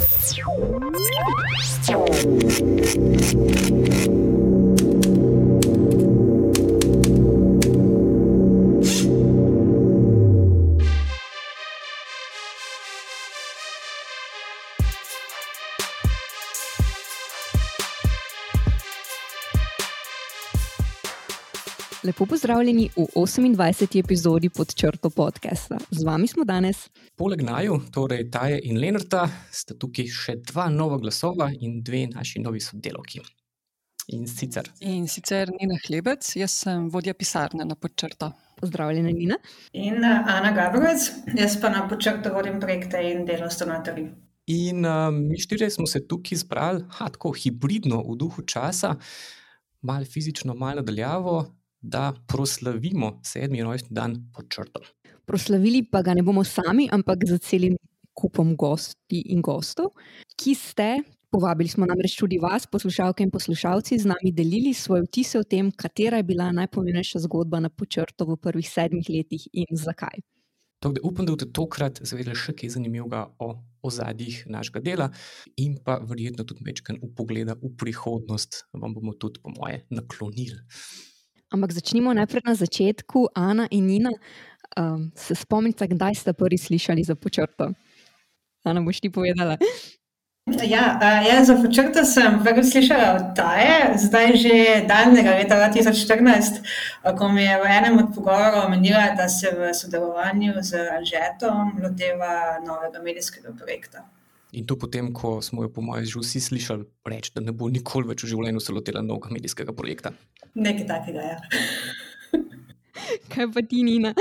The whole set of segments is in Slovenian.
you Lepo pozdravljeni v 28. epizodi pod črto podcasta. Z vami smo danes. Poleg naju, torej Taje in Lenarta, sta tukaj še dva nova glasova in dve naši novi sodelovki. In sicer. In sicer Nina Hlebec, jaz sem vodja pisarne na podčrto. Pozdravljena, Nina. In uh, Ana Gabrovec, jaz pa na podčrto vodim projekte in delo s donatorji. In uh, mi štirje smo se tukaj zbrali, tako hibridno, v duhu časa, malo fizično, malo nadaljavo, da proslavimo sedmi rojstni dan pod črto. Proslavili pa ga ne bomo sami, ampak za celim kupom gosti in gostov, ki ste. Povabili smo namreč tudi vas, poslušalke in poslušalci, z nami delili svoje vtise o tem, katera je bila najpomembnejša zgodba na počrtu v prvih sedmih letih in zakaj. Tako, upam, da boste tokrat zavedali še kaj zanimivega o ozadjih našega dela in pa verjetno tudi večkrat v pogleda v prihodnost, vam bomo tudi, po moje, naklonili. Ampak začnimo najprej na začetku. Ana in Nina, um, se spomnite, kdaj ste prvi slišali za počrto? Ana, boš ti povedala. Ja, ja, za počrto sem prvi slišala od Taje, zdaj že daljnega leta 2014, ko mi je v enem od pogovorov omenila, da se v sodelovanju z Alžetom loteva novega medijskega projekta. In to potem, ko smo jo, po mojem, že vsi slišali reči, da ne bo nikoli več v življenju se lotila novega medijskega projekta. Nekaj takega, ja. Kaj pa ti, Nina?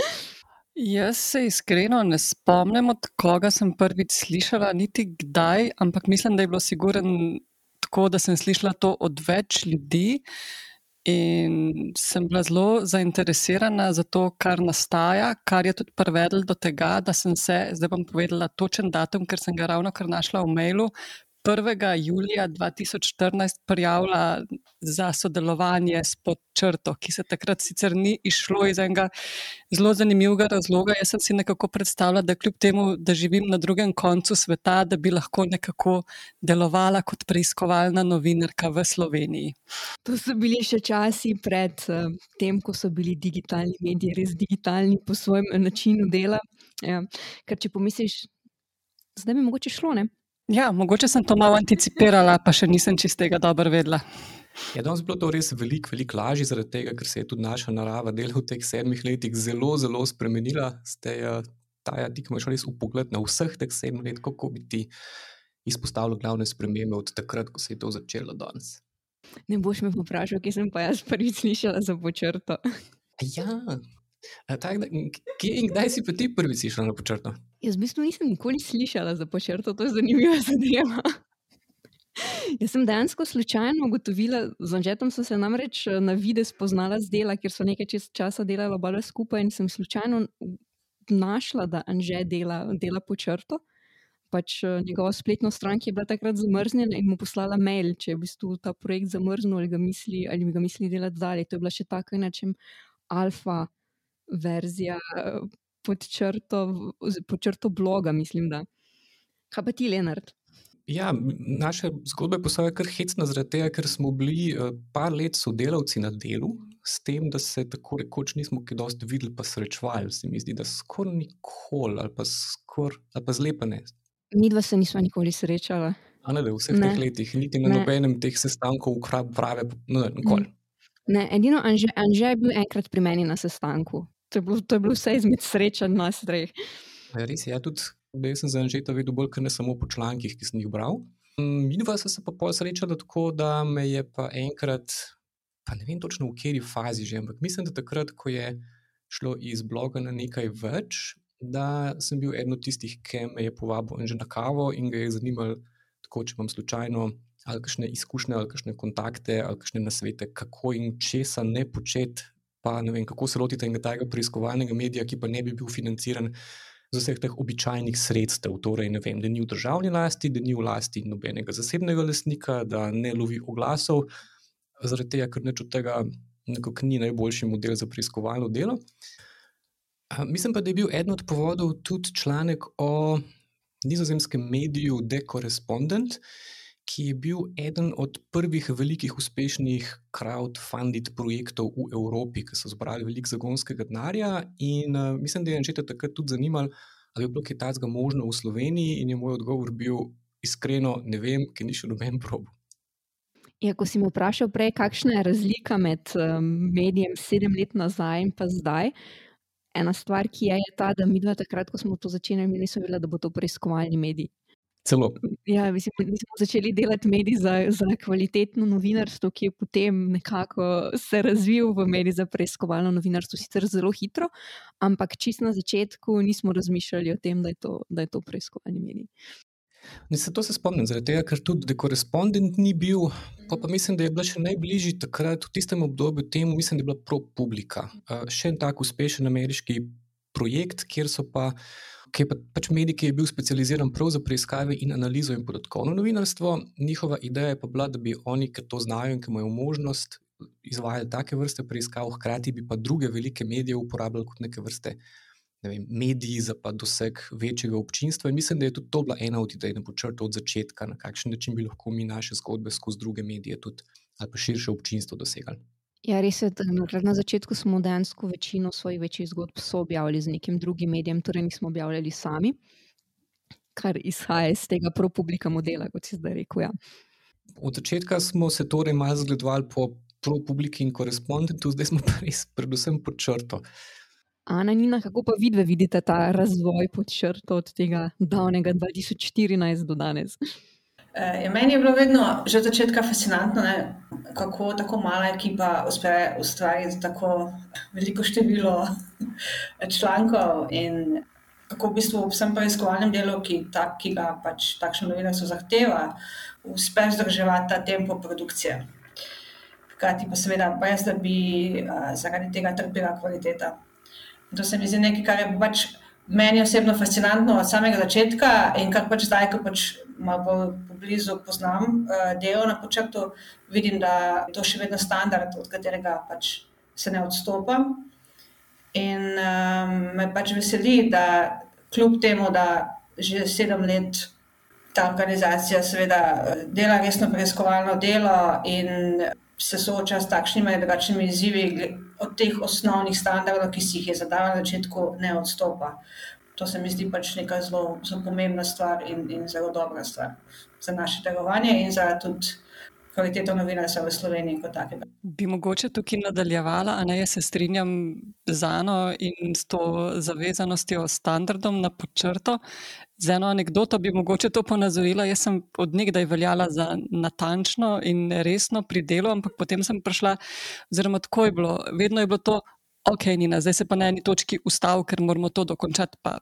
Jaz se iskreno ne spomnim, od koga sem prvič slišala, niti kdaj, ampak mislim, da je bilo siguren tako, da sem slišala to od več ljudi. In sem bila zelo zainteresirana za to, kar nastaja, kar je tudi privedlo do tega, da sem se, zdaj bom povedala točen datum, ker sem ga ravno kar našla v mailu, 1. julija 2014 prijavila za sodelovanje s podčrto, ki se takrat sicer ni išlo iz enega zelo zanimivega razloga. Jaz sem si nekako predstavljala, da kljub temu, da živim na drugem koncu sveta, da bi lahko nekako delovala kot preiskovalna novinarka v Sloveniji. To so bili še časi pred uh, tem, ko so bili digitalni mediji res digitalni po svojem načinu dela. Ja. Ker če pomisliš, zdaj bi mogoče šlo, ne? Ja, mogoče sem to malo anticipirala, pa še nisem čistega dobro vedela. Ja, danes je bilo to res veliko, veliko lažje, zaradi tega, ker se je tudi naša narava del v teh sedmih letih zelo, zelo spremenila. Ste, taja, ti, imaš res upogled na vseh teh sedmih let, kako bi ti izpostavili glavne spremembe od takrat, ko se je to začelo danes. Ne boš me vprašal, kje sem pa jaz prvič slišala za počrto. Ja, Tak, da, kje in kdaj si ti prvi slišal na počrto? Jaz v bistvu nisem nikoli slišala za počrto, to je zanimiva zadeva. Jaz sem dejansko slučajno ugotovila, z Anžetom sem se namreč eh, na vide spoznala z dela, ker so nekaj časa delala oba skupaj in sem slučajno našla, da Anže dela, dela počrto. Pač eh, njegova spletna stran je bila takrat zamrznjena in mu poslala mail, če je v bistvu ta projekt zamrznil ali ga misli, ali ga misli delati dalje. To je bila še tako nečem alfa verzija pod črto, pod črto bloga, mislim. Da. Kaj pa ti, Leonard? Ja, naša zgodba je posebej kar hecna, zaradi tega, ker smo bili par let sodelavci na delu, s tem, da se tako rekoč nismo kaj dosti videli, pa srečvali. Se mi zdi, da skoraj nikoli, ali pa skoraj, ali pa zlepene. Mi dva se nismo nikoli srečala. Ne, v vseh ne. teh letih, niti na ne. nobenem teh sestankov, prave, no, nikoli. Ne, edino Anže, Anže je bil enkrat pri meni na sestanku, To je bilo, to je bilo vse izmed srečanj nas treh. Ja, res je, ja, tudi da sem za Anžeta videl bolj, ker ne samo po člankih, ki sem jih bral. Mi dva smo se pa pol srečali tako, da me je pa enkrat, pa ne vem točno v kateri fazi že, ampak mislim, da takrat, ko je šlo iz bloga na nekaj več, da sem bil eden od tistih, ki me je povabil že na kavo in ga je zanimalo, tako če imam slučajno ali kakšne izkušnje, ali kakšne kontakte, ali kakšne nasvete, kako in česa ne početi pa ne vem, kako se lotiti tega preiskovalnega medija, ki pa ne bi bil financiran z vseh teh običajnih sredstev. Torej, vem, da ni v državni lasti, da ni v lasti nobenega zasebnega lastnika, da ne lovi oglasov, zaradi tega, ker neč od tega nekako ni najboljši model za preiskovalno delo. Mislim pa, da je bil eden od povodov tudi članek o nizozemskem mediju The Correspondent, ki je bil eden od prvih velikih uspešnih crowdfunded projektov v Evropi, ki so zbrali veliko zagonskega denarja. In uh, mislim, da je Anžeta takrat tudi zanimalo, ali je bilo kaj takega možno v Sloveniji, in je moj odgovor bil iskreno, ne vem, ker ni še noben prob. Ja, ko si me vprašal prej, kakšna je razlika med um, medijem sedem let nazaj in pa zdaj. Ena stvar, ki je, je ta, da mi dva takrat, ko smo to začeli, nismo vedeli, da bo to preiskovalni medij. Celo. Ja, mislim, mi smo začeli delati medij za, za kvalitetno novinarstvo, ki je potem nekako se razvil v medij za preiskovalno novinarstvo, sicer zelo hitro, ampak čist na začetku nismo razmišljali o tem, da je to, da je to preiskovalni medij. Ne, se to se spomnim, zaradi tega, ker tudi korespondent ni bil. Pa, pa mislim, da je bila še najbližji takrat, v tistem obdobju, temu, mislim, da je bila ProPublica. Uh, še en tak uspešen ameriški projekt, kjer so pa, ki je pa, pač medij, ki je bil specializiran prav za preiskave in analizo in podatkovno novinarstvo. Njihova ideja je pa bila, da bi oni, ki to znajo in ki imajo možnost, izvajali take vrste preiskav, hkrati bi pa druge velike medije uporabljali kot neke vrste vem, mediji za doseg večjega občinstva. In mislim, da je tudi to bila ena od idej, da bo črto od začetka, na kakšen način bi lahko mi naše zgodbe skozi druge medije tudi, ali pa širše občinstvo dosegali. Ja, res je, da na začetku smo dejansko večino svojih večjih zgodb objavili z nekim drugim medijem, torej nismo objavljali sami, kar izhaja iz tega pro-publika modela, kot si zdaj rekel. Ja. Od začetka smo se torej malo zgledovali po pro-publiki in korespondentu, zdaj smo pa res predvsem pod črto. Ana, Nina, kako pa vidve vidite ta razvoj pod črto od tega davnega 2014 do danes? Ja, meni je bilo vedno že od začetka fascinantno, ne, kako tako mala ekipa uspe ustvariti tako veliko število člankov in kako v bistvu v vsem preiskovalnem delu, ki, ta, ki ga pač takšno novinarstvo zahteva, uspe zdrževati ta tempo produkcije. Hkrati pa seveda brez, da bi a, zaradi tega trpela kvaliteta. To se mi zdi nekaj, kar je pač meni osebno fascinantno od samega začetka in kar pač zdaj, ko pač malo bolj blizu poznam uh, delo na počrtu, vidim, da je to še vedno standard, od katerega pač se ne odstopam. In um, me pač veseli, da kljub temu, da že sedem let ta organizacija seveda dela resno preiskovalno delo in se sooča s takšnimi in drugačnimi izzivi, od teh osnovnih standardov, ki si jih je zadala na začetku, ne odstopa. To se mi zdi pač neka zelo, zelo pomembna stvar in, in zelo dobra stvar za naše delovanje in za tudi kvaliteto novinarstva v Sloveniji kot takega. Bi mogoče tukaj nadaljevala, a ne jaz se strinjam z Ano in s to zavezanostjo standardom na počrto. Z eno anegdoto bi mogoče to ponazorila. Jaz sem odnegdaj veljala za natančno in resno pri delu, ampak potem sem prišla, oziroma tako je bilo, vedno je bilo to, ok, Nina, zdaj se pa na eni točki ustav, ker moramo to dokončati, pa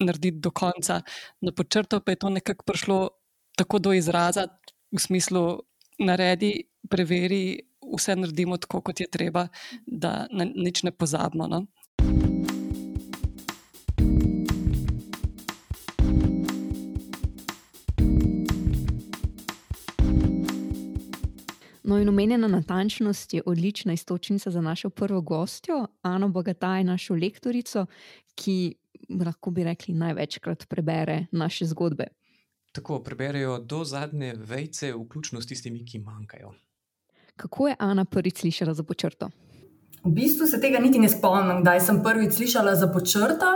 narediti do konca. Na počrto pa je to nekako prišlo tako do izraza v smislu, naredi, preveri, vse naredimo tako, kot je treba, da na nič ne pozabimo. No? No, in omenjena natančnost je odlična istočnica za našo prvo gostjo, Ano Bogataj, našo lektorico, ki lahko bi rekli največkrat prebere naše zgodbe. Tako preberejo do zadnje vejce, vključno s tistimi, ki manjkajo. Kako je Ana prvič slišala za počrto? V bistvu se tega niti ne spomnim, kdaj sem prvič slišala za počrto.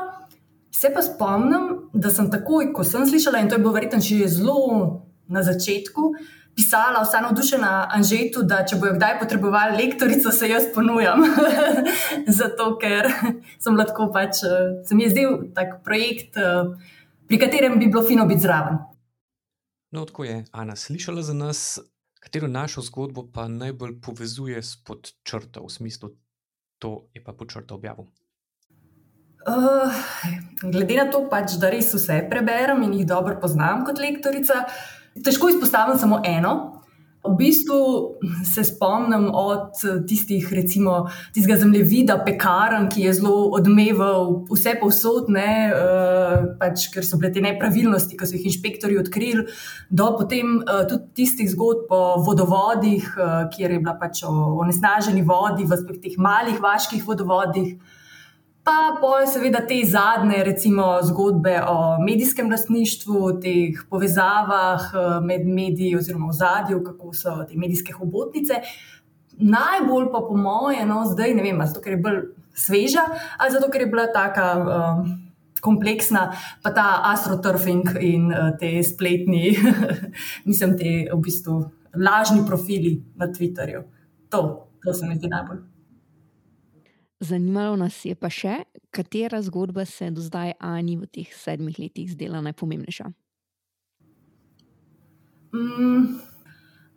Se pa spomnim, da sem takoj, ko sem slišala, in to je bilo verjetno že zelo na začetku, pisala, vsa navdušena Anžetu, da če bojo kdaj potrebovali lektorico, se jaz ponujam. Zato, ker sem lahko pač, eh, se mi je zdel tak projekt, eh, pri katerem bi bilo fino biti zraven. No, tako je Ana slišala za nas, katero našo zgodbo pa najbolj povezuje s podčrto, v smislu, to je pa podčrto objavil. Uh, glede na to, pač, da res vse preberem in jih dobro poznam kot lektorica, težko izpostavim samo eno. V bistvu se spomnim od tistih, recimo, tistega zemljevida, pekarn, ki je zelo odmeval vse povsod, ne, uh, pač, ker so bile te nepravilnosti, ki so jih inšpektori odkrili, do potem uh, tudi tistih zgodb o vodovodih, kjer je bila pač o onesnaženi vodi v teh malih vaških vodovodih. Pa pol, seveda, te zadnje, recimo, zgodbe o medijskem lastništvu, teh povezavah eh, med mediji oziroma v zadju, kako so te medijske hobotnice. Najbolj pa, po mojem, no, zdaj ne vem, zato ker je bolj sveža, ali zato ker je bila taka um, kompleksna, pa ta astroturfing in uh, te spletni, mislim, te v bistvu lažni profili na Twitterju. To, to se mi zdi najbolj. Zanimalo nas je pa še, katera zgodba se do zdaj Ani v teh sedmih letih zdela najpomembnejša. Mm,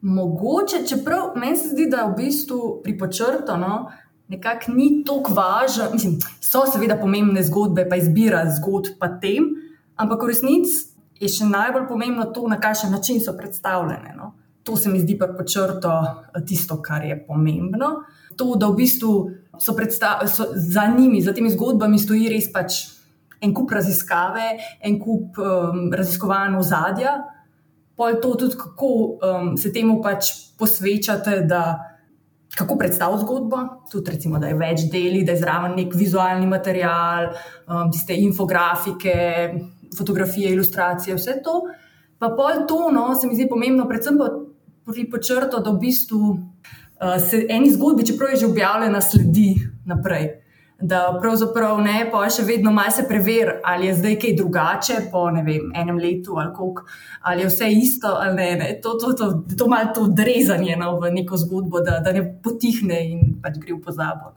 mogoče, čeprav meni se zdi, da v bistvu pri počrtu no, nekako ni tako važno. Mislim, so seveda pomembne zgodbe, pa izbira zgodb, pa tem, ampak v resnici je še najbolj pomembno to, na kakšen način so predstavljene. No. To se mi zdi pa počrto tisto, kar je pomembno. To, da v bistvu so, so za njimi, za temi zgodbami, stoji res pač en kup raziskave, en kup um, raziskovanj ozadja. Pol to tudi, kako um, se temu pač posvečate, da kako predstavljate zgodbo. Tudi, recimo, da je več deli, da je zraven nek vizualni material, um, tiste infografike, fotografije, ilustracije, vse to. Pa pol to, no, se mi zdi pomembno, predvsem pa pri počrtu, da v bistvu se eni zgodbi, čeprav je že objavljena, sledi naprej. Da pravzaprav ne, pa še vedno malo se preveri, ali je zdaj kaj drugače po vem, enem letu, ali, kolik, ali je vse isto, ali ne. ne. To, to, to, to malo to odrezanje no, v neko zgodbo, da, da ne potihne in pač gre v pozabo.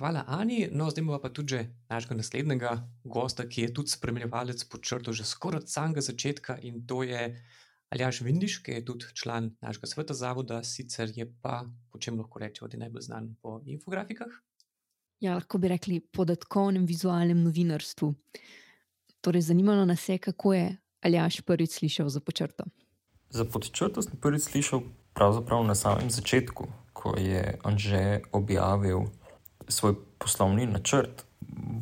Hvala, Ani. No, zdaj imamo pa tudi našega naslednjega gosta, ki je tudi spremljevalec pod črto že skoraj od samega začetka in to je. Aljaš Vindiš, ki je tudi član našega sveta zavoda, sicer je pa, po čem lahko rečemo, da je najbolj znan po infografikah. Ja, lahko bi rekli podatkovnem vizualnem novinarstvu. Torej, zanimalo nas je, kako je Aljaš prvič slišal za počrto. Za počrto sem prvič slišal pravzaprav na samem začetku, ko je Anže objavil svoj poslovni načrt.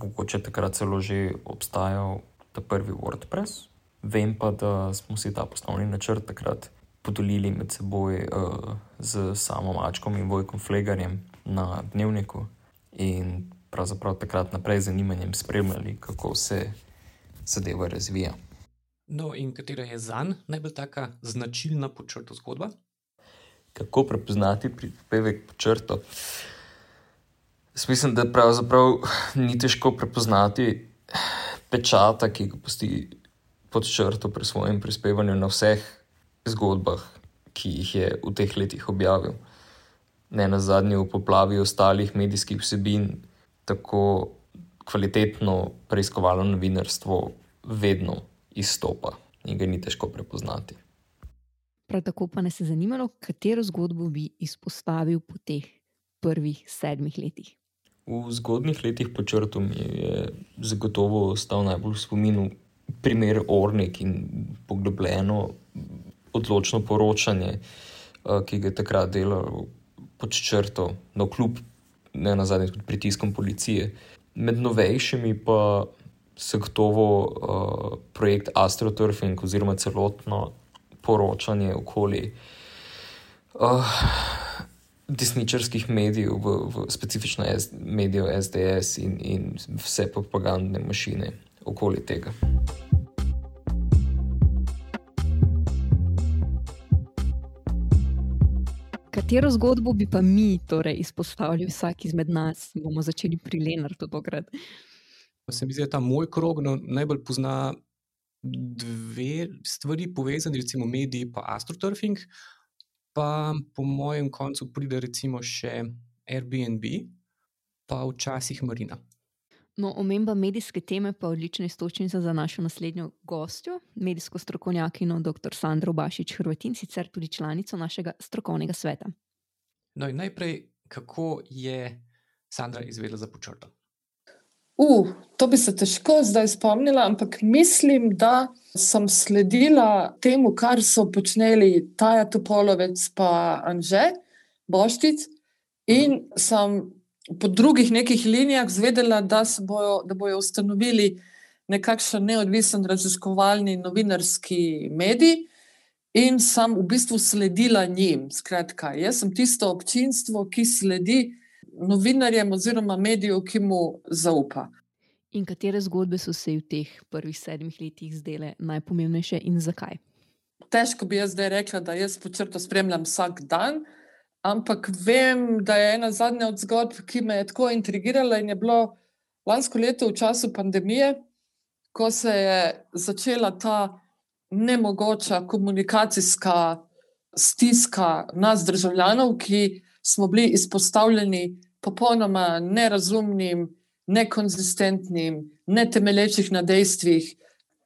Mogoče takrat celo že obstajal ta prvi WordPress, Vem pa, da smo si ta poslovni načrt takrat podelili med seboj uh, z samo Mačkom in Vojkom Flegarjem na dnevniku in pravzaprav takrat naprej z zanimanjem spremljali, kako se zadeva razvija. No, in katera je za njega najbolj taka značilna počrta zgodba? Kako prepoznati prispevek počrta? Mislim, da pravzaprav ni težko prepoznati pečata, ki ga pusti pod črto pri svojem prispevanju na vseh zgodbah, ki jih je v teh letih objavil. Ne na zadnje v poplavi ostalih medijskih vsebin, tako kvalitetno preiskovalno novinarstvo vedno izstopa in ga ni težko prepoznati. Prav tako pa nas je zanimalo, katero zgodbo bi izpostavil po teh prvih sedmih letih. V zgodnih letih po črtu mi je zagotovo ostal najbolj v spominu primer Ornik in poglobljeno, odločno poročanje, eh, ki ga je takrat delal pod črto, no, kljub ne na zadnje, tudi pritiskom policije. Med novejšimi pa se gotovo uh, projekt AstroTurfing oziroma celotno poročanje okoli uh, desničarskih medijev, v, v specifično medijev SDS in, in vse propagandne mašine okoli tega. Katero zgodbo bi pa mi torej izpostavili, vsak izmed nas, bomo začeli pri Lenartu tokrat? Se mi zdi, da ta moj krog no, najbolj pozna dve stvari, povezane, recimo mediji in astroturfing. Pa po mojem koncu pride recimo še Airbnb, pa včasih Marina. No, omemba medijske teme pa je odlična istočnica za našo naslednjo gostjo, medijsko strokovnjakino dr. Sandro Bašič Hrvatin, sicer tudi članico našega strokovnega sveta. No, in najprej, kako je Sandra izvedela za počrto? Uh, to bi se težko zdaj spomnila, ampak mislim, da sem sledila temu, kar so počeli Taja Topolovec in Anže Boštic, in sem po drugih nekih linijah zvedela, da, bojo, da bojo ustanovili nekakšen neodvisen raziskovalni novinarski medij. In sem v bistvu sledila njim. Skratka, jaz sem tisto občinstvo, ki sledi novinarjem oziroma medijev, ki mu zaupa. In katere zgodbe so se v teh prvih sedmih letih zdele najpomembnejše in zakaj? Težko bi jaz zdaj rekla, da jaz počrto spremljam vsak dan, ampak vem, da je ena zadnja od zgodb, ki me je tako intrigirala in je bilo lansko leto v času pandemije, ko se je začela ta nemogoča komunikacijska stiska nas, državljanov, ki smo bili izpostavljeni popolnoma nerazumnim, nekonzistentnim, netemelječih na dejstvih,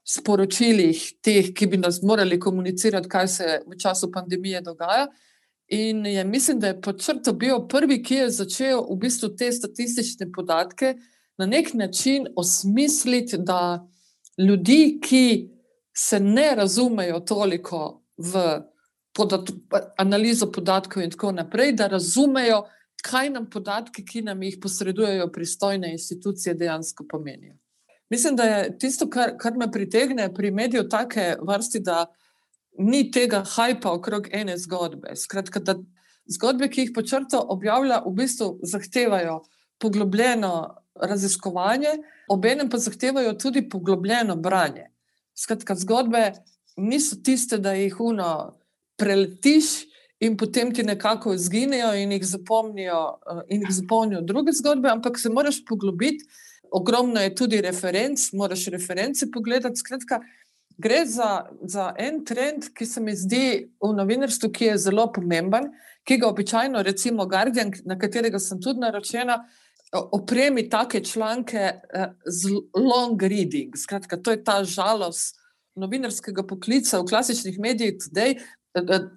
sporočilih teh, ki bi nas morali komunicirati, kaj se v času pandemije dogaja. In je, mislim, da je počrto bil prvi, ki je začel v bistvu te statistične podatke na nek način osmisliti, da ljudi, ki se ne razumejo toliko v podat analizo podatkov, in tako naprej, da razumejo, kaj nam podatki, ki nam jih posredujejo pristojne institucije, dejansko pomenijo. Mislim, da je tisto, kar, kar me pritegne pri mediju, take vrsti, da ni tega hajpa okrog ene zgodbe. Skratka, da zgodbe, ki jih počrto objavlja, v bistvu zahtevajo poglobljeno raziskovanje, obenem pa zahtevajo tudi poglobljeno branje. Skratka, zgodbe niso tiste, da jih uno preletiš in potem ti nekako izginejo in jih zapomnijo, in jih zapomnijo druge zgodbe, ampak se moraš poglobiti. Ogromno je tudi referenc, moraš reference pogledati. Skratka, gre za, za en trend, ki se mi zdi v novinarstvu, ki je zelo pomemben, ki ga običajno, recimo Guardian, na katerega sem tudi naročena, opremi take članke eh, z long reading. Skratka, to je ta žalost novinarskega poklica v klasičnih medijih, today,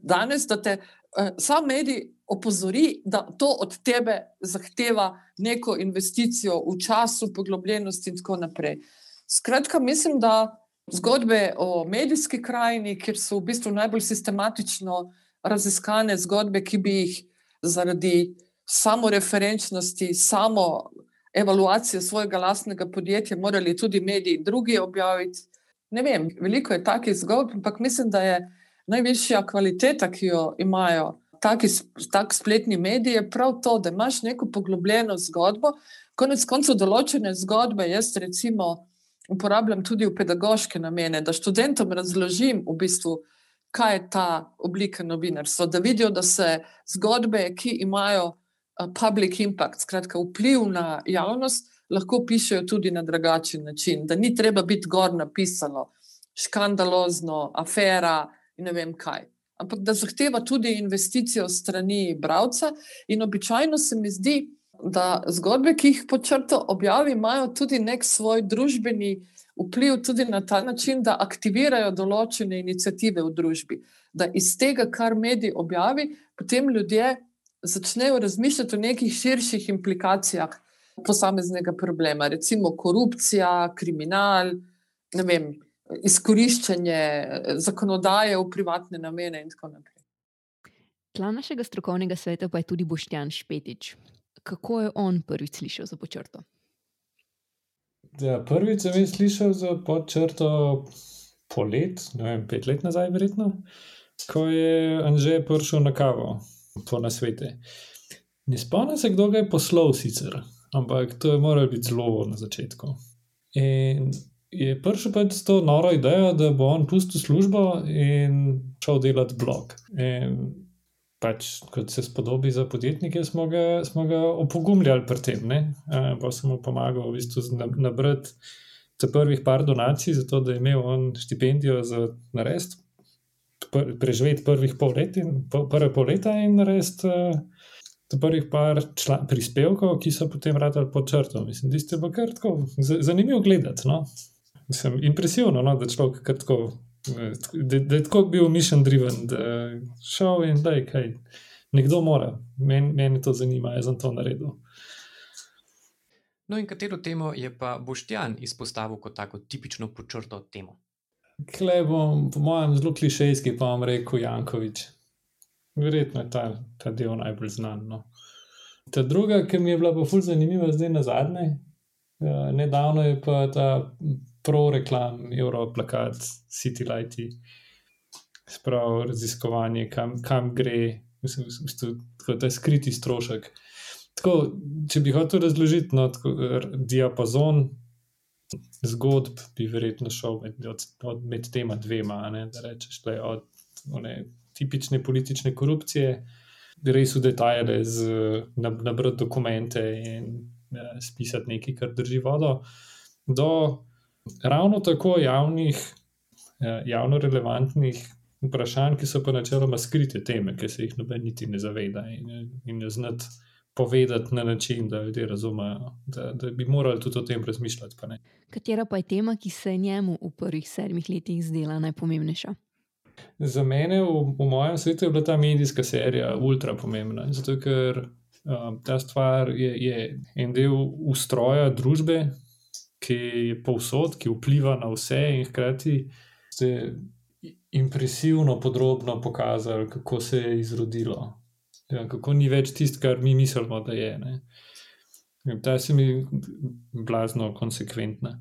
danes, da te uh, sam medij opozori, da to od tebe zahteva neko investicijo v času, poglobljenosti in tako naprej. Skratka, mislim, da zgodbe o medijski krajini, kjer so v bistvu najbolj sistematično raziskane zgodbe, ki bi jih zaradi samo referenčnosti, samo evaluacije svojega lastnega podjetja morali tudi mediji drugi objaviti. Ne vem, veliko je takih zgodb, ampak mislim, da je najvišja kvaliteta, ki jo imajo taki tak spletni mediji, prav to, da imaš neko poglobljeno zgodbo. Konec koncev, določene zgodbe jaz recimo uporabljam tudi v pedagoške namene, da študentom razložim v bistvu, kaj je ta oblika novinarstva, da vidijo, da se zgodbe, ki imajo public impact, skratka vpliv na javnost, lahko pišejo tudi na drugačen način, da ni treba biti gor napisano, škandalozno, afera, in ne vem kaj. Ampak da zahteva tudi investicijo strani bralca, in običajno se mi zdi, da zgodbe, ki jih počrto objavi, imajo tudi nek svoj družbeni vpliv, tudi na ta način, da aktivirajo določene inicijative v družbi. Da iz tega, kar mediji objavi, potem ljudje začnejo razmišljati o nekih širših implikacijah posameznega problema, recimo korupcija, kriminal, ne vem, izkoriščanje eh, zakonodaje v privatne namene in tako naprej. Član našega strokovnega sveta pa je tudi Boštjan Špetič. Kako je on prvič slišal za počrto? Ja, prvič sem jih slišal za počrto polet, ne vem, pet let nazaj, verjetno, ko je Anže prišel na kavo po nasvete. Ne spomnim se, kdo ga je poslal sicer, ampak to je moralo biti zelo na začetku. In je prišel pač s to noro idejo, da bo on pustil službo in šel delati blog. In pač, kot se spodobi za podjetnike, smo ga, smo ga opogumljali pri tem. Pa sem mu pomagal v bistvu nabrati te prvih par donacij, zato da je imel on štipendijo za narest, preživeti prvih pol let in prve pol leta in narediti. Uh, prvih par prispevkov, ki so potem radili pod črto. Mislim, da ste pa kar tako zanimivo gledati. No? Mislim, impresivno, no, da, človek, tako, da, da je tako bil mission driven, da je šel in da je kaj. Nekdo mora, meni men to zanima, jaz sem to naredil. No, in katero temo je pa Boštjan izpostavil kot tako tipično počrto temo? Klej bom, po mojem, zelo klišejski, pa vam rekel Jankovič. Verjetno je ta, ta del najbolj znan. No. Ta druga, ki mi je bila pa fulj zanimiva, zdaj na zadnje, ja, nedavno je pa ta pro-reklam, Europlakat, City Lighty, spravo raziskovanje, kam, kam gre, mislim, da je skriti strošek. tako, če bi hotel razložiti no, tako, diapazon zgodb, bi verjetno šel med, od, od, med tema dvema. Ne, da rečeš, je od one, tipične politične korupcije, res v detajle, nabrati dokumente in ja, spisati nekaj, kar drži vodo, do ravno tako javnih, ja, javno relevantnih vprašanj, ki so pa načeloma skrite teme, ki se jih noben niti ne zaveda in, in ne znati povedati na način, da ljudje razumejo, da, da bi morali tudi o tem razmišljati. Pa Katera pa je tema, ki se je njemu v prvih sedmih letih zdela najpomembnejša? Za mene, v, v mojem svetu, je bila ta medijska serija ultra pomembna. Zato, ker um, ta stvar je, je en del ustroja družbe, ki je povsod, ki vpliva na vse in hkrati se impresivno, podrobno pokazali, kako se je izrodilo. Ja, kako ni več tisto, kar mi mislimo, da je. Ne. Ta se mi blazno konsekventna.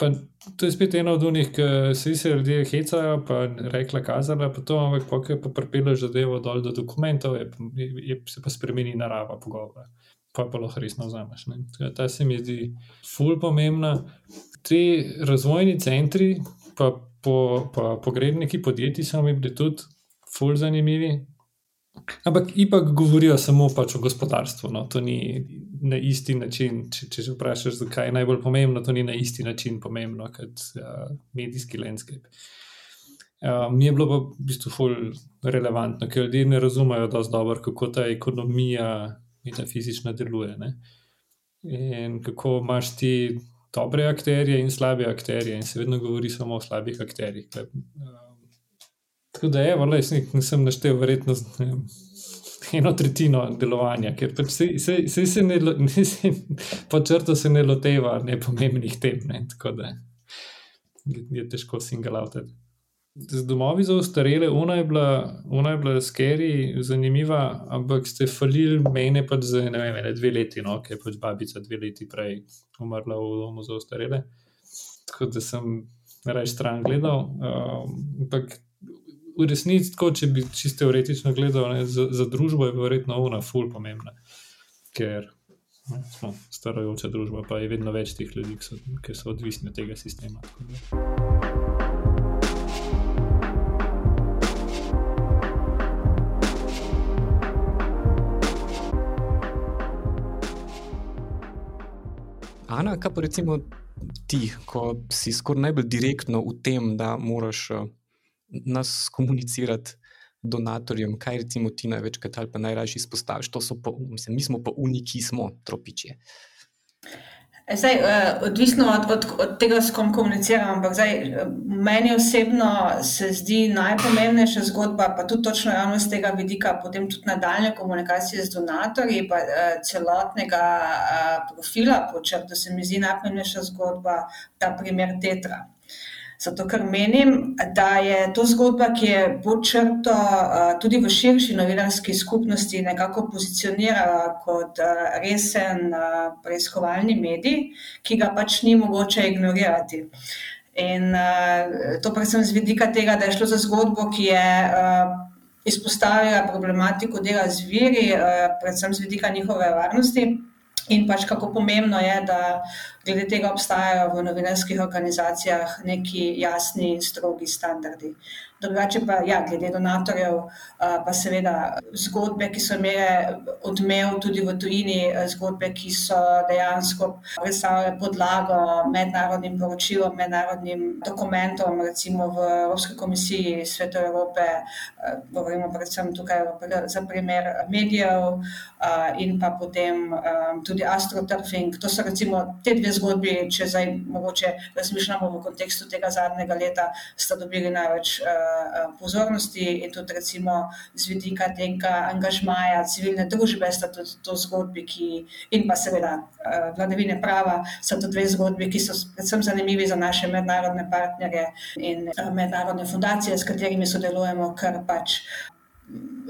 Pa, to je spet ena od unih, ki se vsi ljudje hecajo, pa rekla, kazala, pa to, ampak pokaj pa pripelje zadevo dol do dokumentov, je, je, je, se pa spremeni narava pogovora. Pa pa lahko resno vzameš. Ne. Ta se mi zdi ful pomembna. Ti razvojni centri, pa po, po, pogrebniki podjetij so mi bili tudi ful zanimivi. Ampak ipak govorijo samo pač o gospodarstvu. No. To ni na isti način. Če, če že vprašaš, zakaj je najbolj pomembno, to ni na isti način pomembno kot uh, medijski landscape. Uh, mi je bilo pa v bistvu ful relevantno, ker ljudje ne razumejo dosti dobro, kako ta ekonomija metafizična deluje. Ne. In kako imaš ti dobre akterje in slabe akterje, in se vedno govori samo o slabih akterjih. Tako da je, vale, jaz nisem naštel verjetno eno tretjino delovanja, ker pač se, se, se, se ne, ne se, po črtu se ne loteva nepomembnih tem, ne, tako da je, je težko single out. Z domovi za ostarele, ona je bila, ona je bila skeri, zanimiva, ampak ste falili mene pač za ne vem, ne, dve leti, no, ker je pač babica dve leti prej umrla v domu za ostarele. Tako da sem raje stran gledal. Um, ampak v resnici, tako, če bi čisto teoretično gledal, ne, za, za družbo je verjetno ona ful pomembna, ker ne, smo starajoča družba, pa je vedno več teh ljudi, ki so, ki so odvisni od tega sistema. Ana, kaj pa recimo ti, ko si skoraj najbolj direktno v tem, da moraš uh, nas komunicirati donatorjem, kaj recimo ti največkrat ali pa najraje izpostaviš, to so pa, mislim, mi smo pa uniki, smo tropičje. Zdaj, uh, odvisno od, od, od tega, s kom komuniciramo, ampak zdaj, meni osebno se zdi najpomembnejša zgodba, pa tudi točno ravno z tega vidika, potem tudi nadaljne komunikacije z donatorji, uh, celotnega profila, počer, da se mi zdi najpomembnejša zgodba ta primer tetra. Zato, ker menim, da je to zgodba, ki je pod črto tudi v širši novinarski skupnosti nekako pozicionirala kot resen preiskovalni medij, ki ga pač ni mogoče ignorirati. In to predvsem z vidika tega, da je šlo za zgodbo, ki je izpostavila problematiko dela z viri, predvsem z vidika njihove varnosti. In pač kako pomembno je, da glede tega obstajajo v novinarskih organizacijah neki jasni in strogi standardi. Drugače pa, ja, glede donatorjev, pa seveda zgodbe, ki so imele odmev tudi v tujini, zgodbe, ki so dejansko predstavljale podlago mednarodnim poročilom, mednarodnim dokumentom, recimo v Evropski komisiji Sveta Evrope, govorimo predvsem tukaj za primer medijev in pa potem tudi astroturfing. To so recimo te dve zgodbi, če zdaj mogoče razmišljamo v kontekstu tega zadnjega leta, sta dobili največ Eh, pozornosti in tudi recimo z vidika tega angažmaja civilne družbe, sta tudi to zgodbi, ki, in pa seveda eh, vladavine prava, so to dve zgodbi, ki so predvsem zanimivi za naše mednarodne partnerje in eh, mednarodne fundacije, s katerimi sodelujemo, ker pač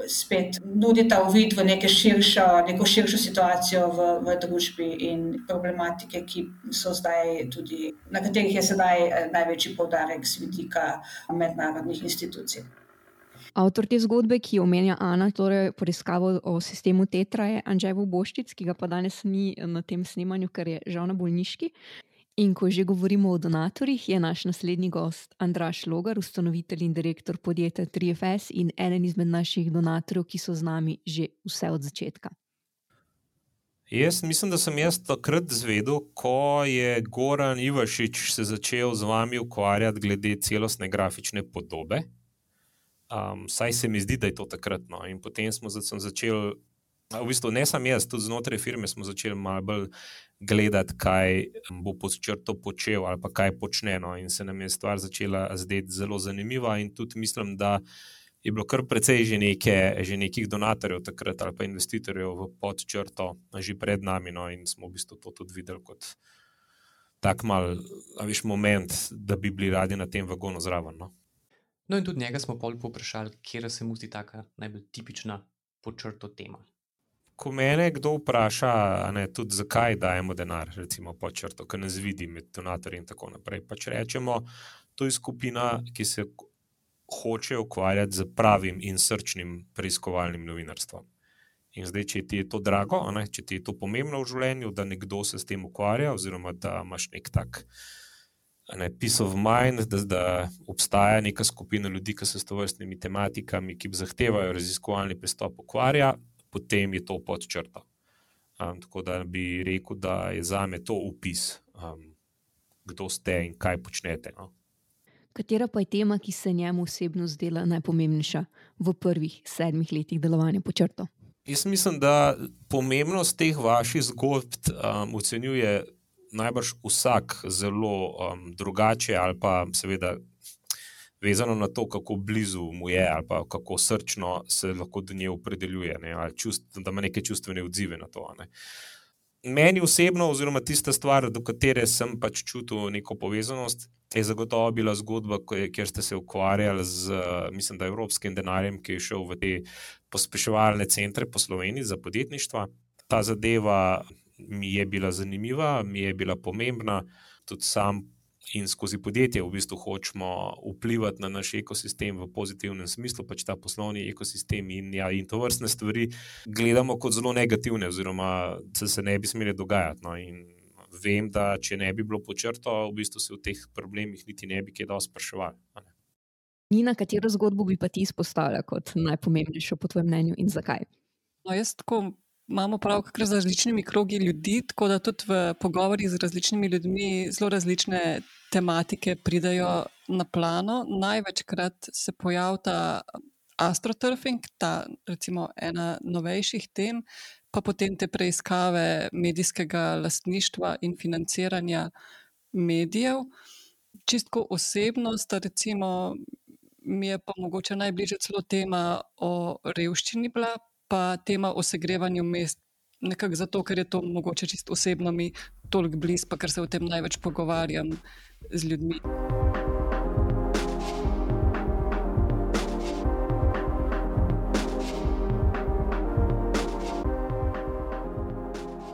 spet nudita uvid v širšo, neko širšo situacijo v, v družbi in problematike, ki so zdaj tudi, na katerih je sedaj eh, največji poudarek z vidika mednarodnih institucij. Avtor te zgodbe, ki jo omenja Ana, torej preiskavo o sistemu Tetra, je Anžej Boščic, ki ga pa danes ni na tem snemanju, ker je žal na bolniški. In ko že govorimo o donatorjih, je naš naslednji gost Andraš Logar, ustanovitelj in direktor podjetja 3FS in eden izmed naših donatorjev, ki so z nami že vse od začetka. Jaz mislim, da sem jaz takrat zvedel, ko je Goran Ivašič se začel z vami ukvarjati glede celostne grafične podobe. Um, saj se mi zdi, da je to takrat. No. In potem smo začeli, v bistvu ne samo jaz, tudi znotraj firme smo začeli malo bolj gledati, kaj bo pod črto počel ali kaj počne. No. In se nam je stvar začela zdeti zelo zanimiva, in tudi mislim, da je bilo kar precej že, neke, že nekih donatorjev takrat ali pa investitorjev pod črto, že pred nami. No. In smo v bistvu to tudi videli kot tak mal, viš, moment, da bi bili radi na tem vagonu zraven. No. No, in tudi njega smo pol poprašali, kje se mu zdi ta najbolj tipična počrto tema ko me kdo vpraša, ne, tudi zakaj dajemo denar, recimo po črto, ki nas vidi med donatorji in tako naprej. Pač rečemo, to je skupina, ki se hoče ukvarjati z pravim in srčnim preiskovalnim novinarstvom. In zdaj, če ti je to drago, ne, če ti je to pomembno v življenju, da nekdo se s tem ukvarja, oziroma da imaš nek tak. Ne, peace of mind, da, da obstaja neka skupina ljudi, ki se s to vrstnimi tematikami, ki zahtevajo raziskovalni pristop, ukvarja, potem je to pod črto. Um, tako da bi rekel, da je za me to upis, um, kdo ste in kaj počnete. No? Katera pa je tema, ki se njemu osebno zdela najpomembnejša v prvih sedmih letih delovanja pod črto? Jaz mislim, da pomembnost teh vaših zgodb um, ocenjuje najbrž vsak zelo um, drugače, ali pa seveda vezano na to, kako blizu mu je, ali kako srčno se lahko do nje opredeljuje, ne, čust, da ima neke čustvene odzive na to. Ne. Meni osebno, oziroma tista stvar, do katere sem pač čutil neko povezanost, je zagotovo bila zgodba, kjer ste se ukvarjali z, mislim, da evropskim denarjem, ki je šel v te pospeševalne centre po Sloveniji za podjetništvo. Ta zadeva mi je bila zanimiva, mi je bila pomembna, tudi sam in skozi podjetje v bistvu hočemo vplivati na naš ekosistem v pozitivnem smislu, pač ta poslovni ekosistem in, ja, in to vrstne stvari gledamo kot zelo negativne, oziroma da se ne bi smeli dogajati. No, vem, da če ne bi bilo počrto, v bistvu se v teh problemih niti ne bi kaj dosti spraševali. Nina, katero zgodbo bi pa ti izpostavila kot najpomembnejšo, po tvojem mnenju, in zakaj? No, jaz tako imamo pravkar z različnimi krogi ljudi, tako da tudi v pogovorih z različnimi ljudmi zelo različne tematike pridajo na plano. Največkrat se pojavlja astroturfing, ta recimo ena novejših tem, pa potem te preiskave medijskega lastništva in financiranja medijev. Čistko osebnost, recimo, mi je pa mogoče najbližje celo tema o revščini bila, pa tema o segrevanju mest. Nekako zato, ker je to mogoče čisto osebno mi toliko blizu, pa ker se o tem največ pogovarjam z ljudmi.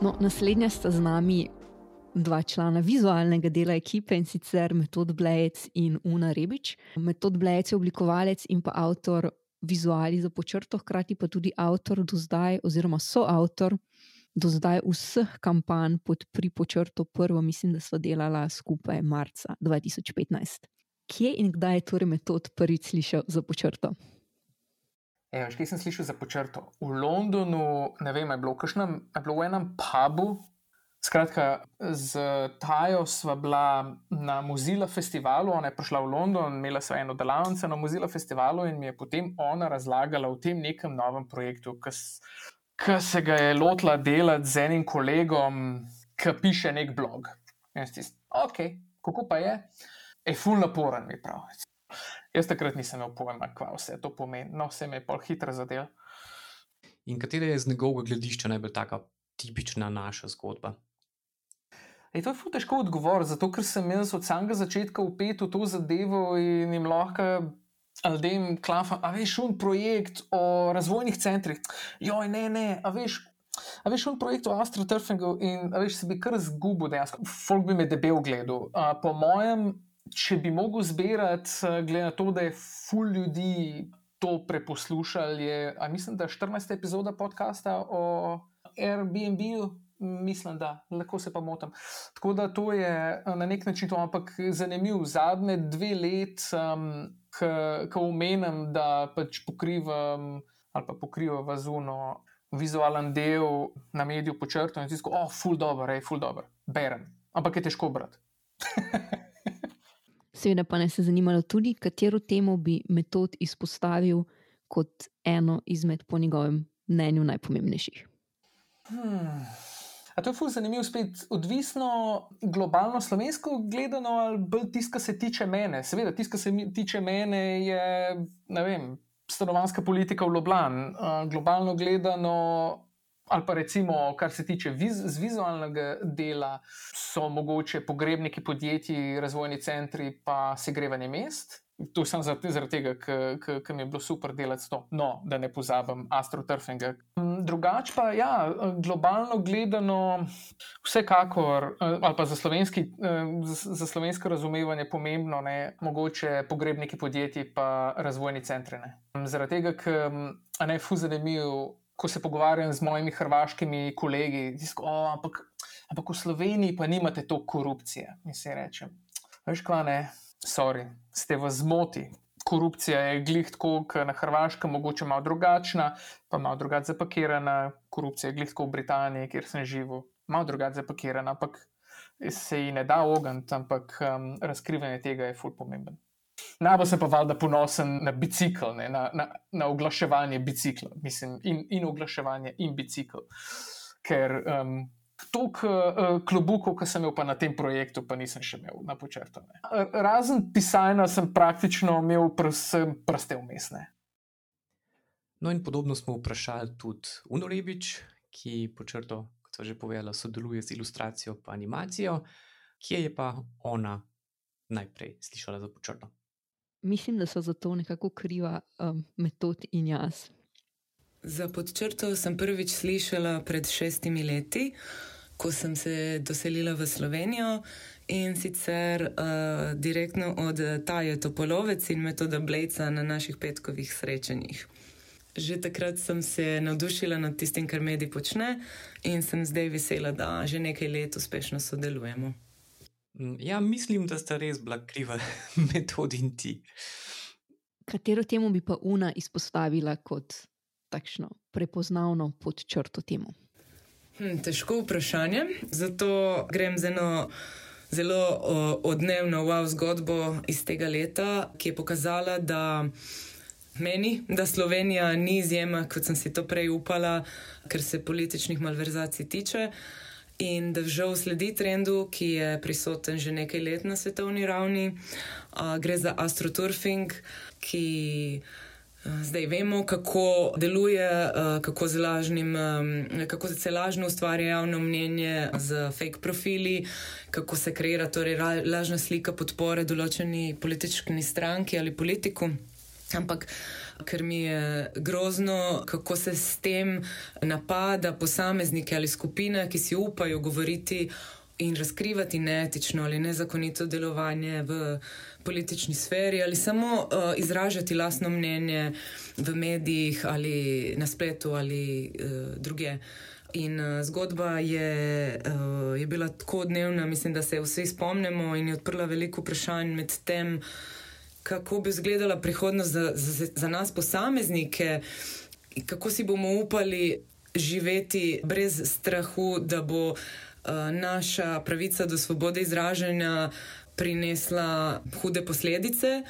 No, naslednja sta z nami dva člana vizualnega dela ekipe in sicer Metod Blejec in Una Rebič. Metod Blejec je oblikovalec in pa avtor vizuali za počrto, hkrati pa tudi avtor do zdaj, oziroma soavtor do zdaj vseh kampanj pod pripočrto prvo, mislim, da so delala skupaj marca 2015. Kje in kdaj je torej metod prvič slišal za počrto? Evo, kje sem slišal za počrto? V Londonu, ne vem, je bilo, kakšnem, je bilo v enem pubu. Skratka, z Tajo sva bila na Mozilla festivalu, ona je prišla v London, imela sva eno delavnico na Mozilla festivalu in mi je potem ona razlagala o tem nekem novem projektu, ki se ga je lotila delati z enim kolegom, ki piše nek blog. Jaz ti rečem, ok, kako pa je, je ful naporen, mi prav. Jaz takrat nisem imel pojma, kva vse to pomeni, no vse me je pol hitro zadel. In katera je z njegovega gledišča najbolj taka tipična naša zgodba? Je to je ful težko odgovoriti, zato ker sem jaz od samega začetka upet v to zadevo in jim lahko Aldem Klafa, a veš, un projekt o razvojnih centrih. Joj, ne, ne, a veš. A veš, un projekt o astroturfingu in a veš, se bi kar zgubil dejansko. Folk bi me debel gledal. A, po mojem, če bi mogel zbirati, glede na to, da je ful ljudi to preposlušali, je, a mislim, da je 14. epizoda podcasta o Airbnb-u. Mislim, da lahko se pa motim. Tako da to je na nek način to, ampak zanimivo. Zadnje dve let, um, ko omenim, da pač pokrivam ali pa pokrivam vazuno vizualen del na mediju počrto in tisko, oh, full dobro, ej, full dobro, berem. Ampak je težko brati. Seveda pa ne se zanimalo tudi, katero temo bi metod izpostavil kot eno izmed, po njegovem mnenju, najpomembnejših. Hmm. A to je fuz zanimivo, spet odvisno globalno slovensko gledano, ali bolj tisto, kar se tiče mene. Seveda, tisto, kar se tiče mene, je vem, stanovanska politika v Ljubljani. Uh, globalno gledano, ali pa recimo, kar se tiče viz, vizualnega dela, so mogoče pogrebniki podjetij, razvojni centri, pa segrevanje mest. To sem zaradi tega, ker mi je bilo super delati to, no, da ne pozabim astroturfinga. Drugače pa, ja, globalno gledano, vsekakor, ali pa za, slovenski, za slovensko razumevanje pomembno, ne, mogoče pogrebniki podjetij, pa razvojni centri. Ne. Zaradi tega, ker ne fu zanimiv ko se pogovarjam z mojimi hrvaškimi kolegi, disko, oh, ampak, ampak v Sloveniji pa nimate toliko korupcije. Mi se rečem, veš, kva ne, sorry, ste v zmoti. Korupcija je glih tako, kot na Hrvaškem, mogoče malo drugačna, pa malo drugače zapakirana. Korupcija je glih tako v Britaniji, kjer sem živel, malo drugače zapakirana, ampak se ji ne da ogniti, ampak um, razkrivanje tega je fulp pomemben. Najbolj sem pa valjda ponosen na bicikl, ne, na, na, na oglaševanje bicikla mislim, in, in oglaševanje in bicikl. Ker um, toliko uh, klobukov, ki sem imel na tem projektu, pa nisem še imel na počrtu. Razen pisanja, sem praktično imel prste umestne. No, in podobno smo vprašali tudi Unorebič, ki počrto, kot so že povedala, sodeluje z ilustracijo in animacijo, kje je pa ona najprej slišala za počrto mislim, da so za to nekako kriva um, metod in jaz. Za podčrto sem prvič slišala pred šestimi leti, ko sem se doselila v Slovenijo in sicer uh, direktno od Taja Topolovec in metoda Blejca na naših petkovih srečanjih. Že takrat sem se navdušila nad tistim, kar mediji počne, in sem zdaj vesela, da že nekaj let uspešno sodelujemo. Mm, ja, mislim, da sta res bila kriva metodi in ti. Katero temu bi pa Una izpostavila kot takšno prepoznavno pod črto temu? Hm, težko vprašanje. Zato grem z eno zelo odnevno wow zgodbo iz tega leta, ki je pokazala, da meni, da Slovenija ni izjema, kot sem si to prej upala, kar se političnih malverzacij tiče in da žal sledi trendu, ki je prisoten že nekaj let na svetovni ravni. Uh, gre za astroturfing, ki. Zdaj vemo, kako deluje, kako se, lažnim, kako se lažno ustvarja javno mnenje z fake profili, kako se kreira torej lažna slika podpore določeni politični stranki ali politiku. Ampak ker mi je grozno, kako se s tem napada posameznike ali skupine, ki si upajo govoriti in razkrivati neetično ali nezakonito delovanje v politični sferi ali samo uh, izražati lastno mnenje v medijih ali na spletu ali uh, druge. In uh, zgodba je, uh, je bila tako dnevna, mislim, da se vsi spomnimo in je odprla veliko vprašanj med tem, kako bi izgledala prihodnost za, za, za nas, posameznike, kako si bomo upali živeti brez strahu, da bo naša pravica do svobode izražanja prinesla hude posledice.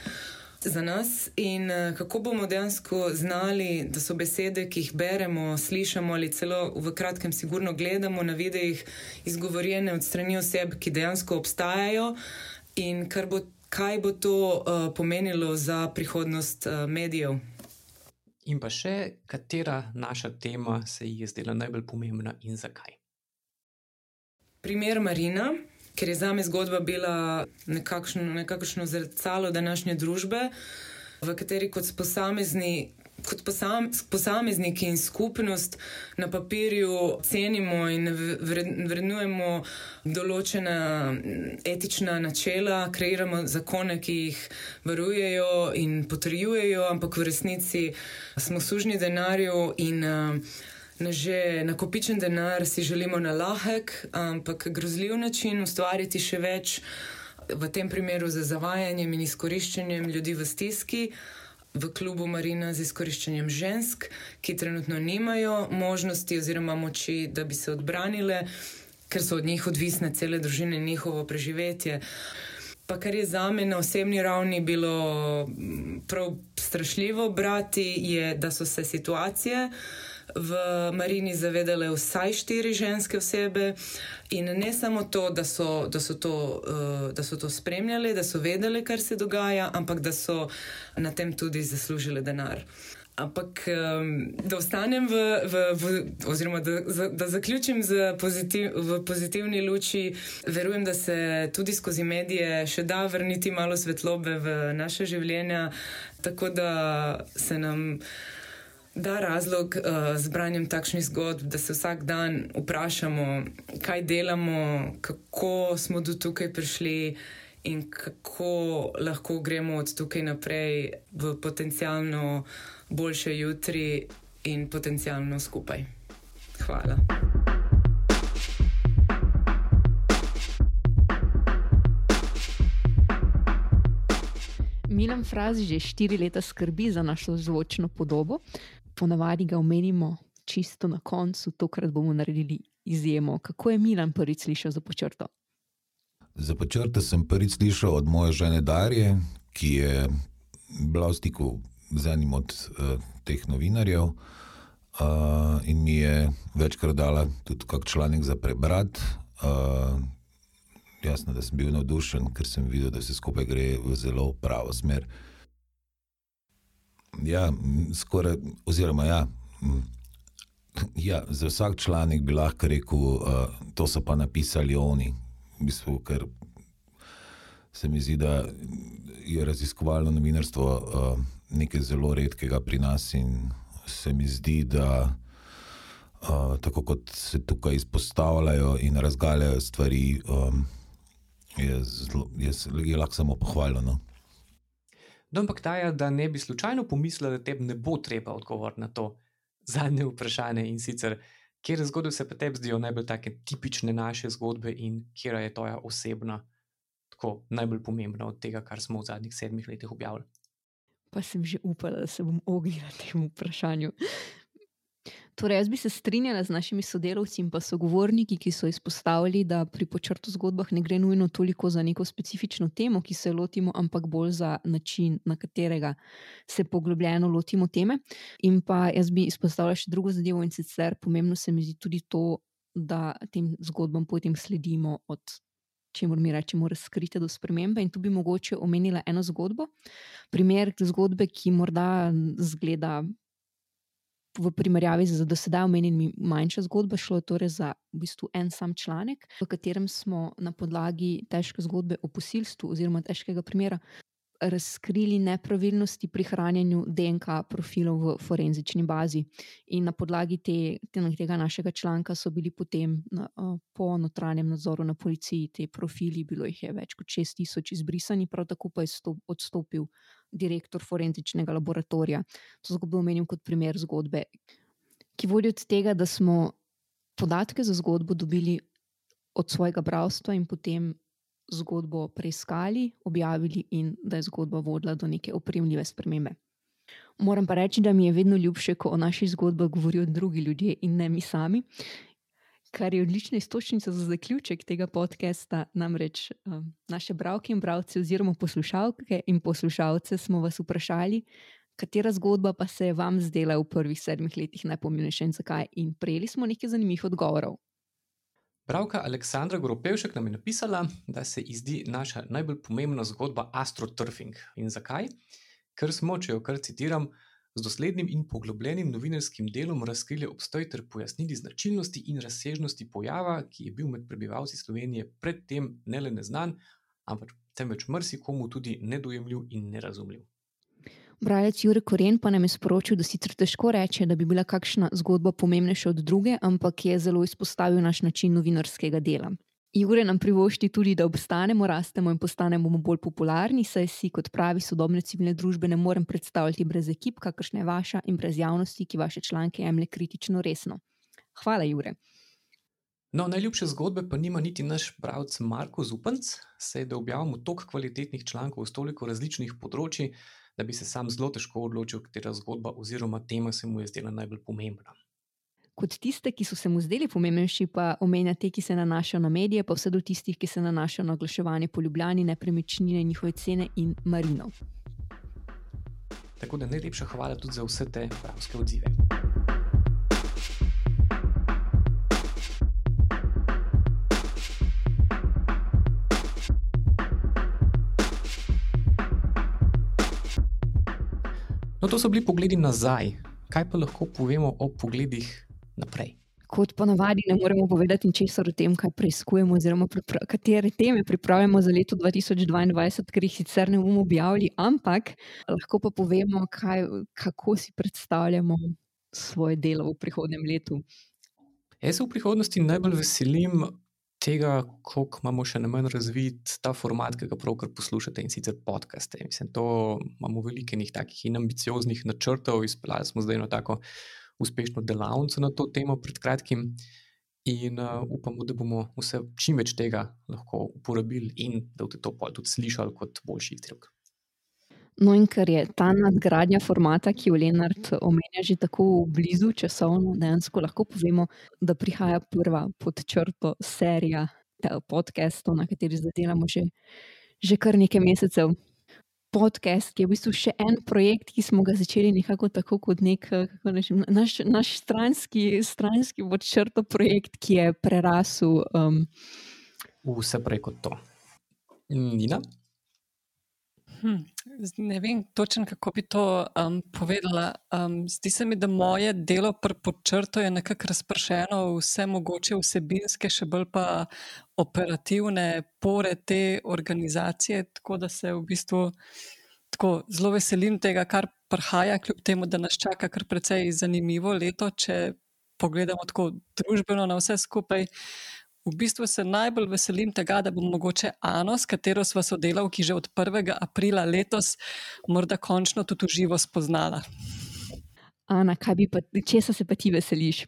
Za nas in uh, kako bomo dejansko znali, da so besede, ki jih beremo, slišimo ali celo v kratkem, sigurno gledamo na videih, izgovorjene od strani oseb, ki dejansko obstajajo, in kar bo kaj bo to uh, pomenilo za prihodnost uh, medijev? In pa še, katera naša tema se je zdela najbolj pomembna in zakaj? Primer Marina, ker je za me zgodba bila nekakšno, nekakšno zrcalo današnje družbe, v kateri kot posamezni, kot posam, posamezniki in skupnost na papirju cenimo in vrednujemo določena etična načela, kreiramo zakone, ki jih varujejo in potrjujejo, ampak v resnici smo sužni denarju in uh, na že nakopičen denar si želimo na lahek, ampak grozljiv način ustvariti še več. V tem primeru za zavajanjem in izkoriščanjem ljudi v stiski, v klubu Marina z izkoriščanjem žensk, ki trenutno nimajo možnosti oziroma moči, da bi se odbranile, ker so od njih odvisne cele družine in njihovo preživetje. Pa kar je za me na osebni ravni bilo prav strašljivo brati, je, da so se situacije v Marini zavedale vsaj štiri ženske osebe. In ne samo to, da so, da so, to, uh, da so to spremljali, da so vedeli, kar se dogaja, ampak da so na tem tudi zaslužili denar. Ampak, da ostanem v, v, v oziroma da, da zaključim pozitiv, v pozitivni luči, verujem, da se tudi skozi medije še da vrniti malo svetlobe v naše življenja, tako da se nam da razlog uh, z branjem takšnih zgodb, da se vsak dan vprašamo, kaj delamo, kako smo do tukaj prišli in kako lahko gremo od tukaj naprej v potencialno boljše jutri in potencialno skupaj. Hvala. Milan Fraz že štiri leta skrbi za našo zvočno podobo ponavadi ga omenimo čisto na koncu, tokrat bomo naredili izjemo. Kako je Milan prvič slišal za počrto? Za počrto sem prvič slišal od moje žene Darje, ki je bila v stiku z enim od uh, teh novinarjev uh, in mi je večkrat dala tudi kak članek za prebrati. Uh, jasno, da sem bil navdušen, ker sem videl, da se skupaj gre v zelo pravo smer. Ja, skoraj, oziroma, ja, ja, za vsak članek bi lahko rekel, uh, to so pa napisali oni. V bistvu, ker se mi zdi, da je raziskovalno novinarstvo uh, nekaj zelo redkega pri nas, in se mi zdi, da uh, tako kot se tukaj izpostavljajo in razgaljajo stvari, um, je, zlo, je, je lahko samo pohvaljeno. No, ampak ta je, da ne bi slučajno pomislil, da tebi ne bo treba odgovoriti na to zadnje vprašanje in sicer, kje zgodbe se pa tebi zdijo najbolj take tipične naše zgodbe in kje je tvoja osebna, tako najbolj pomembna od tega, kar smo v zadnjih sedmih letih objavili. Pa sem že upala, da se bom ognila temu vprašanju. Torej, jaz bi se strinjala z našimi sodelavci in pa sogovorniki, ki so izpostavili, da pri počrtu zgodbah ne gre nujno toliko za neko specifično temo, ki se lotimo, ampak bolj za način, na katerega se poglobljeno lotimo teme. In pa jaz bi izpostavila še drugo zadevo in sicer pomembno se mi zdi tudi to, da tem zgodbam potem sledimo od. Če moramo reči, razkrite do spremembe. In tu bi mogoče omenila eno zgodbo, primer zgodbe, ki morda zgleda v primerjavi z dosedaj omenjenimi manjša zgodba, šlo je torej za v bistvu en sam članek, v katerem smo na podlagi težke zgodbe o posilstvu oziroma težkega primera razkrili nepravilnosti pri hranjenju DNK profilov v forenzični bazi. In na podlagi te, tega našega članka so bili potem na, po notranjem nadzoru na policiji ti profili, bilo jih je več kot 6000 izbrisani, prav tako pa je stop, odstopil direktor forenzičnega laboratorija. To zgodbo omenim kot primer zgodbe, ki vodi od tega, da smo podatke za zgodbo dobili od svojega bralstva in potem zgodbo preiskali, objavili in da je zgodba vodila do neke opremljive spremembe. Moram pa reči, da mi je vedno ljubše, ko o naših zgodbah govorijo drugi ljudje in ne mi sami, kar je odlična istočnica za zaključek tega podcasta. Namreč um, naše bralke in bralce, oziroma poslušalke in poslušalce, smo vas vprašali, katera zgodba pa se je vam zdela v prvih sedmih letih najpomembnejša in zakaj. In prejeli smo nekaj zanimivih odgovorov. Pravka Aleksandra Gropevšek nam je napisala, da se ji zdi naša najbolj pomembna zgodba astroturfing. In zakaj? Ker smo, če jo kar citiram, z doslednim in poglobljenim novinarskim delom razkrili obstoj ter pojasnili značilnosti in razsežnosti pojava, ki je bil med prebivalci Slovenije predtem ne le neznan, ampak temveč marsikomu tudi nedojemljiv in nerazumljiv. Bralec Jurek Koren pa nam je sporočil, da sicer težko reče, da bi bila kakšna zgodba pomembnejša od druge, ampak je zelo izpostavil naš način novinarskega dela. Jure nam privošči tudi, da obstanemo, rastemo in postanemo bolj popularni, saj si kot pravi sodobne civilne družbe ne morem predstavljati brez ekip, kakršna je vaša in brez javnosti, ki vaše članke jemlje kritično resno. Hvala, Jure. No, najljubše zgodbe pa nima niti naš bralec Marko Zupanc, saj da objavimo toliko kvalitetnih člankov z toliko različnih področji, da bi se sam zelo težko odločil, katera zgodba oziroma tema se mu je zdela najbolj pomembna. Kot tiste, ki so se mu zdeli pomembnejši, pa omenja te, ki se nanašajo na medije, pa vse do tistih, ki se nanašajo na oglaševanje po Ljubljani, nepremičnine, njihove cene in marino. Tako da najlepša hvala tudi za vse te pravske odzive. No, to so bili pogledi nazaj. Kaj pa lahko povemo o pogledih naprej? Kot ponavadi, ne moremo povedati ničesar o tem, kaj preizkujemo, oziroma katere teme pripravljamo za leto 2022, ker jih sicer ne bomo objavili, ampak lahko pa povemo, kaj, kako si predstavljamo svoje delo v prihodnem letu. Jaz se v prihodnosti najbolj veselim tega, koliko imamo še na manj razvit ta format, ki ga pravkar poslušate in sicer podcaste. Mislim, to imamo veliko enih takih in ambicioznih načrtov, izpeljali smo zdaj eno tako uspešno delavnico na to temo pred kratkim. In uh, upamo, da bomo vse čim več tega lahko uporabili, in da boste to tudi slišali kot boljši izdelek. No, in ker je ta nadgradnja formata, ki jo Leonard omenja, že tako blizu časovno, dejansko lahko povemo, da prihaja prva pod črto serija podcastov, na kateri zdaj delamo že, že kar nekaj mesecev. Podcast je v bistvu še en projekt, ki smo ga začeli nekako tako kot nek nečem, naš, naš stranski, stranski črto projekt, ki je prerasel. Um, Vse prej kot to. Nina? Hm, ne vem točno, kako bi to um, povedala. Um, zdi se mi, da moje delo pod črto je nekako razpršeno v vse mogoče vsebinske, še bolj pa operativne pore te organizacije. Tako da se v bistvu tako, zelo veselim tega, kar prihaja, kljub temu, da nas čaka kar precej zanimivo leto, če pogledamo tako družbeno na vse skupaj. V bistvu se najbolj veselim tega, da bom mogoče Ano, s katero smo sodelavki že od 1. aprila letos, morda končno tudi v živo spoznala. Ana, kaj bi pa, česa se pa ti veseliš?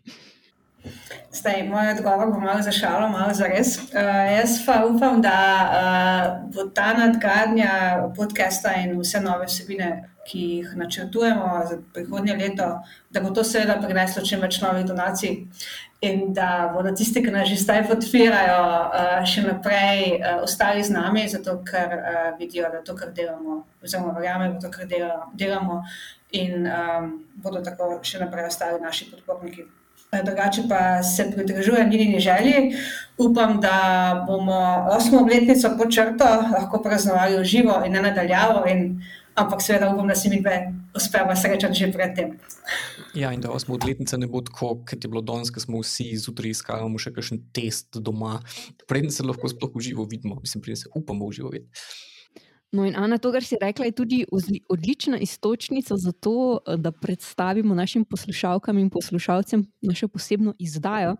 Zdaj, moj odgovor bo malo za šalo, malo za res. Uh, jaz pa upam, da uh, bo ta nadgradnja podcasta in vse nove vsebine, ki jih načrtujemo za prihodnje leto, da bo to seveda prineslo čim več novih donacij in da bodo tisti, ki nas že zdaj podpirajo, uh, še naprej uh, ostali z nami, zato ker uh, vidijo, da to, kar delamo, oziroma verjamejo, da to, kar delamo, in um, bodo tako še naprej ostali naši podporniki. Drugače pa se pridružujem njeni želji. Upam, da bomo osmo obletnico pod črto lahko praznovali v živo in ne nadaljavo. In ampak seveda upam, da se mi dve uspeva srečati že predtem. Ja, in da osmo obletnica ne bo tako, kot je bilo danes, ko smo vsi zjutraj iskali še kakšen test doma, preden se lahko sploh v živo vidimo, mislim, preden se upamo v živo videti. No, in Ana, to, kar si rekla, je tudi odlična istočnica za to, da predstavimo našim poslušalkam in poslušalcem našo posebno izdajo.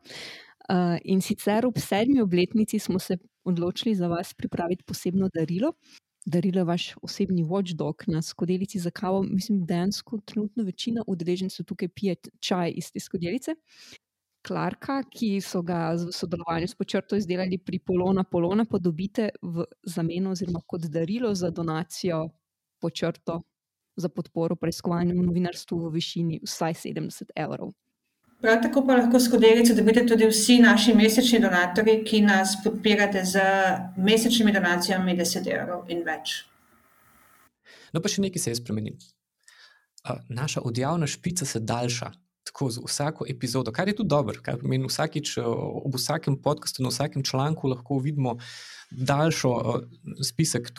In sicer ob sedmi obletnici smo se odločili za vas pripraviti posebno darilo darila vaš osebni watchdog na skodelici za kavo. Mislim, da dejansko trenutno večina udeležencev tukaj pije čaj iz te skodelice. Klarka, ki so ga v sodelovanju s počrto izdelali pri Polona Polona, pa dobite v zameno oziroma kot darilo za donacijo počrto za podporo preiskovanju novinarstvu v višini vsaj 70 evrov. Prav tako pa lahko skodelico dobite tudi vsi naši mesečni donatorji, ki nas podpirate z mesečnimi donacijami 10 evrov in več. No, pa še nekaj se je spremenilo. Naša odjavna špica se daljša. Tako z vsako epizodo, kar je tudi dobro, kar pomeni, vsakič, ob vsakem podkastu, na vsakem članku lahko vidimo daljšo spisek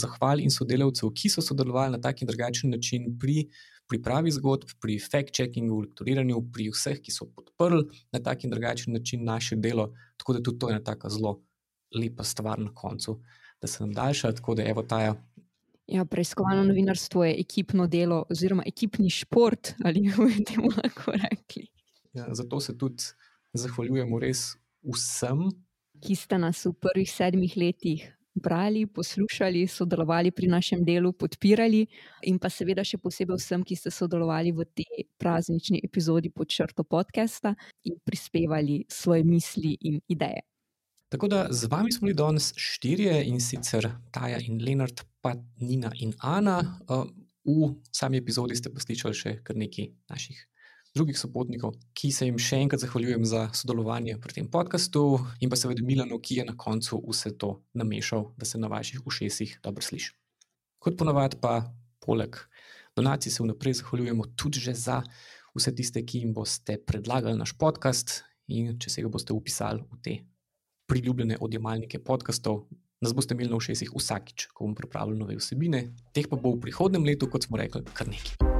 zahval in sodelavcev, ki so sodelovali na tak in drugačen način pri pripravi zgodb, pri fact-checkingu, lektoriranju, pri vseh, ki so podprli na tak in drugačen način naše delo. Tako da tudi to je ena tako zelo lepa stvar na koncu, da se nam daljša. Tako da, evo, taja. Ja, preiskovalno novinarstvo je ekipno delo, oziroma ekipni šport, ali bi temu lahko rekli. Ja, zato se tudi zahvaljujemo res vsem, ki ste nas v prvih sedmih letih brali, poslušali, sodelovali pri našem delu, podpirali, in pa seveda še posebej vsem, ki ste sodelovali v tej praznični epizodi pod črto podcasta in prispevali svoje misli in ideje. Tako da z vami smo bili danes štirje in sicer Taja in Leonard, pa Nina in Ana. V sami epizodi ste pa slišali še kar nekaj naših drugih sopotnikov, ki se jim še enkrat zahvaljujem za sodelovanje pri tem podkastu, in pa seveda Milano, ki je na koncu vse to namešal, da se na vaših ušesih dobro sliši. Kot ponavadi, pa poleg donacij se vnaprej zahvaljujemo tudi za vse tiste, ki jim boste predlagali naš podcast in če se ga boste upisali v te priljubljene odjemalnike podkastov. Nas boste imeli na ušesih vsakič, ko bomo pripravili nove vsebine, teh pa bo v prihodnem letu, kot smo rekli, kar nekaj.